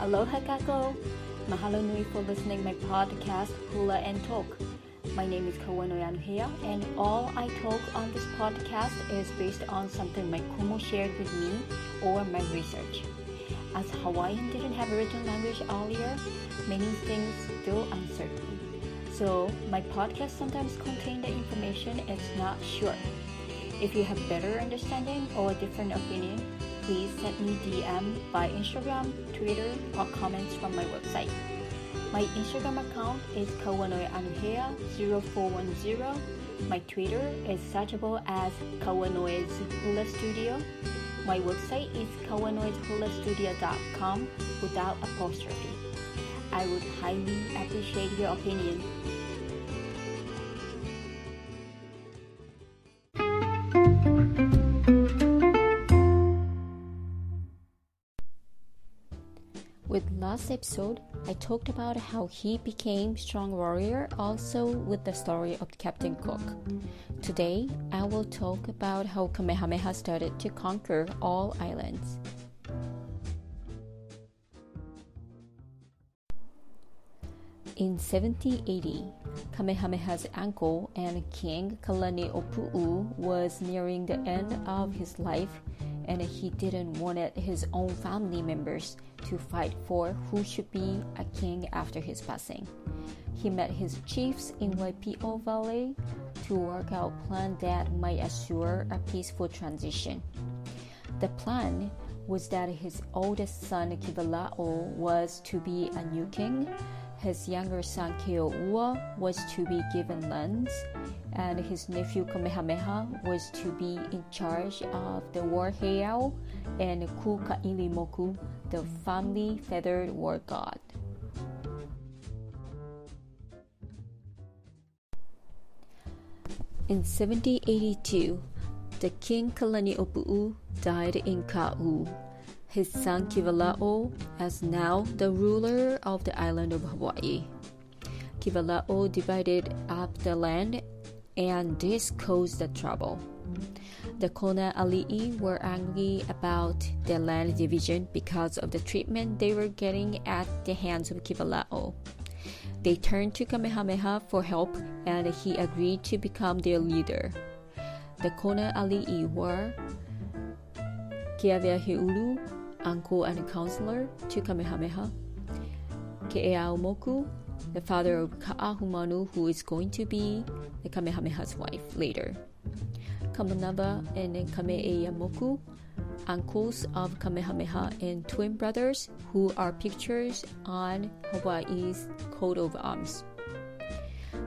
Aloha kakou! Mahalo nui for listening my podcast Hula and Talk. My name is Kawanoe Anuhea and all I talk on this podcast is based on something my kumu shared with me or my research. As Hawaiian didn't have a written language earlier, many things still uncertain. So my podcast sometimes contain the information it's not sure. If you have better understanding or a different opinion, please send me DM by Instagram, Twitter, or comments from my website. My Instagram account is kawanoe0410. My Twitter is searchable as Kawanoe's Hula Studio. My website is kawanoeshulastudio.com without apostrophe. I would highly appreciate your opinion. Last episode, I talked about how he became strong warrior also with the story of Captain Cook. Today, I will talk about how Kamehameha started to conquer all islands. In 1780, Kamehameha's uncle and King Kalani'opu'u was nearing the end of his life and he didn't want his own family members to fight for who should be a king after his passing. He met his chiefs in Waipio Valley to work out a plan that might assure a peaceful transition. The plan was that his oldest son Kivala'o was to be a new king his younger son Keo'ua was to be given lands, and his nephew Kamehameha was to be in charge of the war heiau and Kuka'ilimoku, the family feathered war god. In 1782, the king Kalani'opu'u died in Ka'u his son Kivala'o as now the ruler of the island of Hawaii. Kivala'o divided up the land and this caused the trouble. The Kona Ali'i were angry about the land division because of the treatment they were getting at the hands of Kivala'o. They turned to Kamehameha for help and he agreed to become their leader. The Kona Ali'i were Keaweaheulu, uncle and counselor to Kamehameha. Keeaumoku, the father of Ka'ahumanu, who is going to be the Kamehameha's wife later. Kamanaba and Kame'eyamoku, uncles of Kamehameha and twin brothers who are pictures on Hawaii's coat of arms.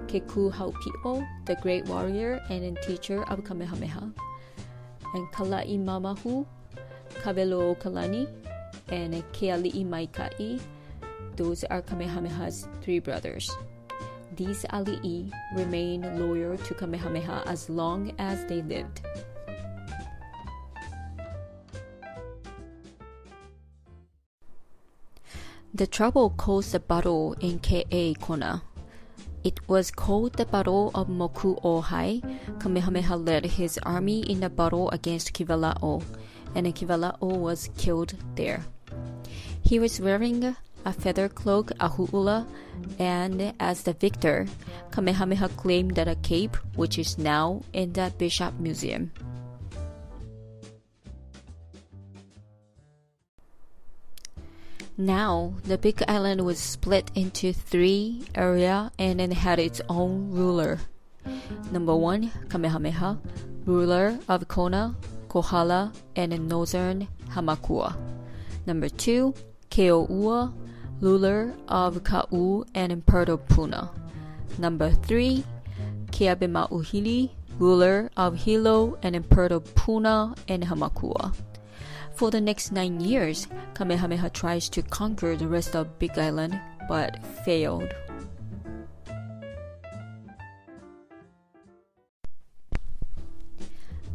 Keku Haupi'o, the great warrior and teacher of Kamehameha. And Kala'imamahu, Kabelo Kalani, and Keali'i Maikai. Those are Kamehameha's three brothers. These ali'i remained loyal to Kamehameha as long as they lived. The trouble caused a battle in Ke'e Kona. It was called the Battle of Moku Ohai. Kamehameha led his army in the battle against Kivala'o and Kivala'o was killed there. He was wearing a feather cloak, a hu'ula, and as the victor, Kamehameha claimed that a cape, which is now in the Bishop Museum. Now, the big island was split into three areas and it had its own ruler. Number one, Kamehameha, ruler of Kona, Kohala, and northern Hamakua. Number two, Keo'ua, ruler of Ka'u and Puerto Puna. Number three, Keawemauhili, ruler of Hilo and Puerto Puna and Hamakua. For the next nine years, Kamehameha tries to conquer the rest of Big Island but failed.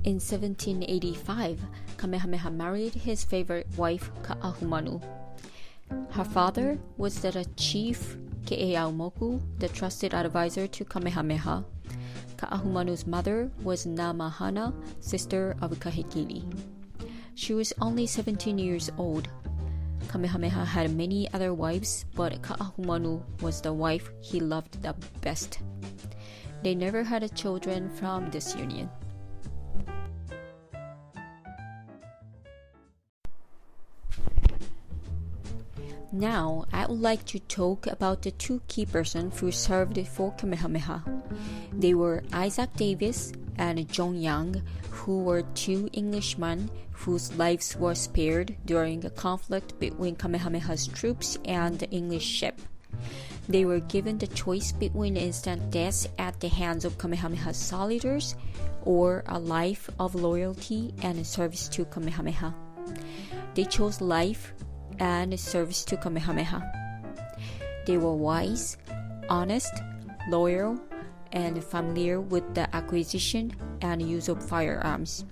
In 1785, Kamehameha married his favorite wife, Ka'ahumanu. Her father was the chief Keeaumoku, the trusted advisor to Kamehameha. Ka'ahumanu's mother was Namahana, sister of Kahekili. She was only 17 years old. Kamehameha had many other wives, but Ka'ahumanu was the wife he loved the best. They never had children from this union. Now, I would like to talk about the two key persons who served for Kamehameha. They were Isaac Davis and John Young, who were two Englishmen whose lives were spared during a conflict between Kamehameha's troops and the English ship. They were given the choice between instant death at the hands of Kamehameha's soldiers or a life of loyalty and service to Kamehameha. They chose life and service to Kamehameha. They were wise, honest, loyal, and familiar with the acquisition and use of firearms.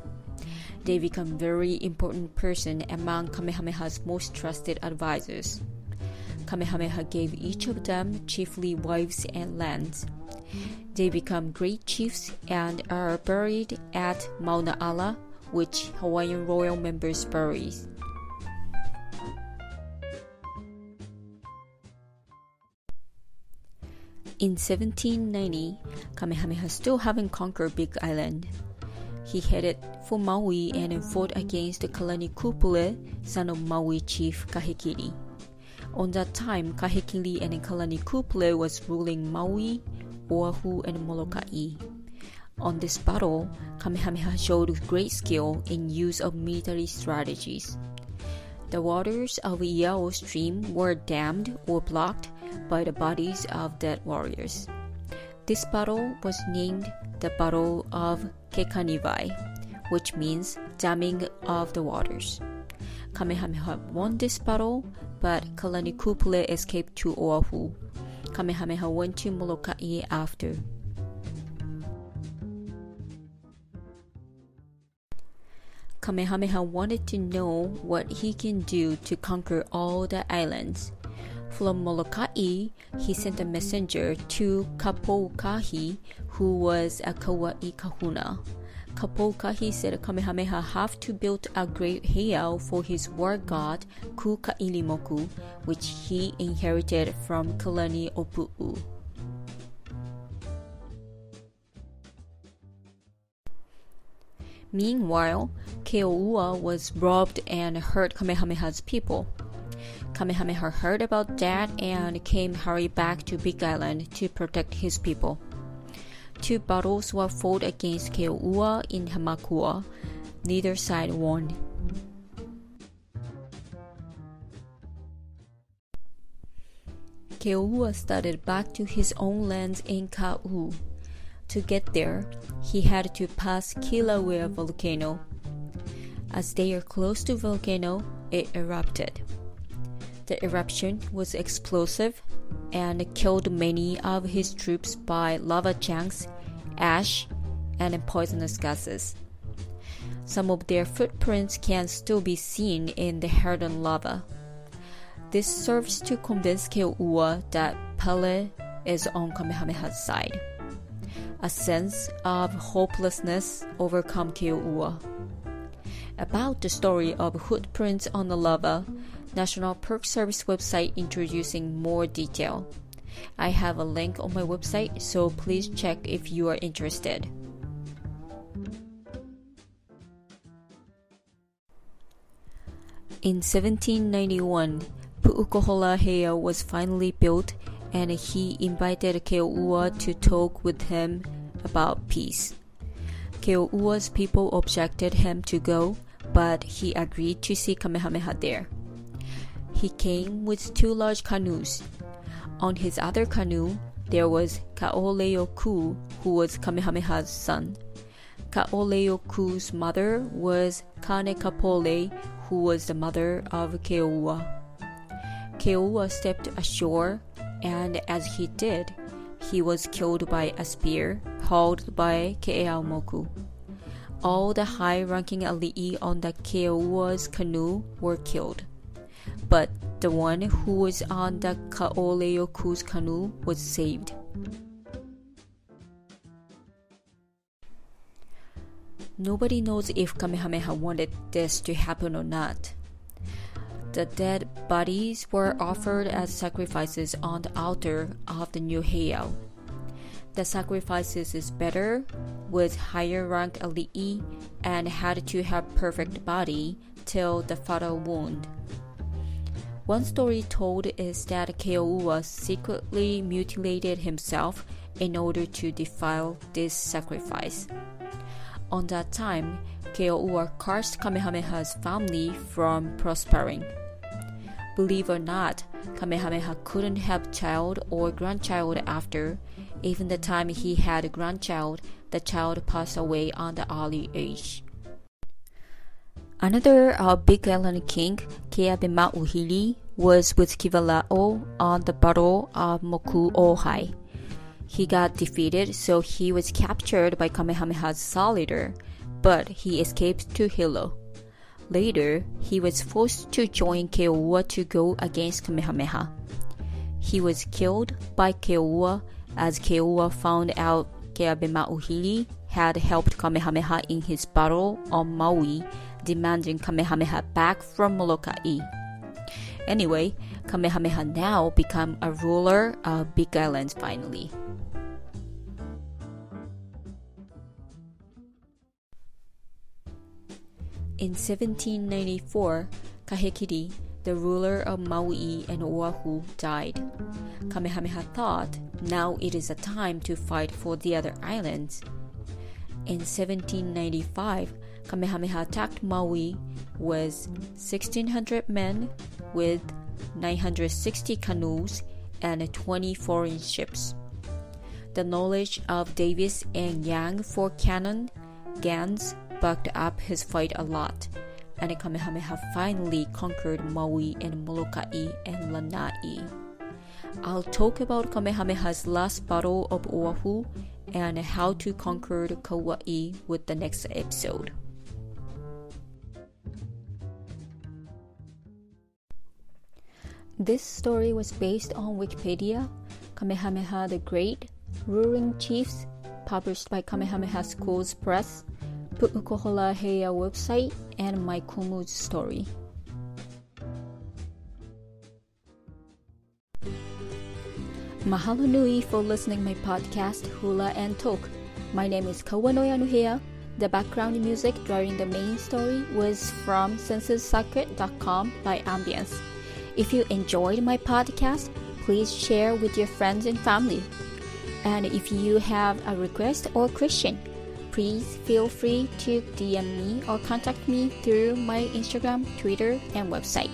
They become very important person among Kamehameha's most trusted advisors. Kamehameha gave each of them chiefly wives and lands. They become great chiefs and are buried at Mauna Ala, which Hawaiian royal members bury. In 1790, Kamehameha still having conquered Big Island. He headed for Maui and fought against the Kalanikupule, son of Maui chief Kahekili. On that time, Kahekili and Kalanikupule was ruling Maui, Oahu, and Molokai. On this battle, Kamehameha showed great skill in use of military strategies. The waters of Iao stream were dammed or blocked by the bodies of dead warriors. This battle was named the Battle of Kepaniwai, which means damming of the waters. Kamehameha won this battle, but Kalanikupule escaped to Oahu. Kamehameha went to Molokai after. Kamehameha wanted to know what he can do to conquer all the islands. From Molokai, he sent a messenger to Kapoukahi, who was a Kauai kahuna. Kapoukahi said Kamehameha have to build a great heiau for his war god Kukailimoku, which he inherited from Kalani'opu'u. Meanwhile, Keoua was robbed and hurt Kamehameha's people. Kamehameha heard about that and came hurry back to Big Island to protect his people. Two battles were fought against Keoua in Hamakua. Neither side won. Keoua started back to his own lands in Kau. To get there, he had to pass Kilauea volcano. As they are close to volcano, it erupted. The eruption was explosive and killed many of his troops by lava chunks, ash, and poisonous gases. Some of their footprints can still be seen in the hardened lava. This serves to convince Keoua that Pele is on Kamehameha's side. A sense of hopelessness overcome Keoua. About the story of footprints on the lava, National Park Service website introducing more detail. I have a link on my website, so please check if you are interested. In 1791, Pu'ukohola Heiau was finally built and he invited Keoua to talk with him about peace. Keoua's people objected him to go, but he agreed to see Kamehameha there. He came with two large canoes. On his other canoe, there was Kaoleioku, who was Kamehameha's son. Kaoleioku's mother was Kanekapolei, who was the mother of Keoua. Keoua stepped ashore, and as he did, he was killed by a spear hauled by Keeaumoku. All the high-ranking alii on the Keoua's canoe were killed, but the one who was on the Kaoleioku's canoe was saved. Nobody knows if Kamehameha wanted this to happen or not. The dead bodies were offered as sacrifices on the altar of the new heiau. The sacrifices is better, with higher rank alii, and had to have perfect body till the fatal wound. One story told is that Keoua secretly mutilated himself in order to defile this sacrifice. On that time, Keoua cursed Kamehameha's family from prospering. Believe or not, Kamehameha couldn't have child or grandchild after, even the time he had a grandchild, the child passed away on the early age. Another uh, Big Island king, Keawemauhili, was with Kivalao on the Battle of Moku Ohai. He got defeated, so he was captured by Kamehameha's leader, but he escaped to Hilo. Later, he was forced to join Keoua to go against Kamehameha. He was killed by Keoua as Keoua found out Keawemauhili had helped Kamehameha in his battle on Maui, demanding Kamehameha back from Molokai. Anyway, Kamehameha now became a ruler of Big Island finally. In 1794, Kahekili, the ruler of Maui and Oahu, died. Kamehameha thought now it is a time to fight for the other islands. In 1795, Kamehameha attacked Maui with 1,600 men with 960 canoes and 20 foreign ships. The knowledge of Davis and Young for cannon, guns, bucked up his fight a lot, and Kamehameha finally conquered Maui and Molokai and Lanai. I'll talk about Kamehameha's last battle of Oahu and how to conquer Kauai with the next episode. This story was based on Wikipedia, Kamehameha the Great, Ruling Chiefs, published by Kamehameha Schools Press, Pu'ukohola Heiau website, and my Kumu's story. Mahalo nui for listening my podcast Hula and Talk. My name is Kawanoe Anuhea. The background music during the main story was from sensorsoccer.com by Ambience. If you enjoyed my podcast, please share with your friends and family. And if you have a request or question, please feel free to DM me or contact me through my Instagram, Twitter, and website.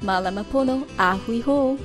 Malamapono, ahui ho!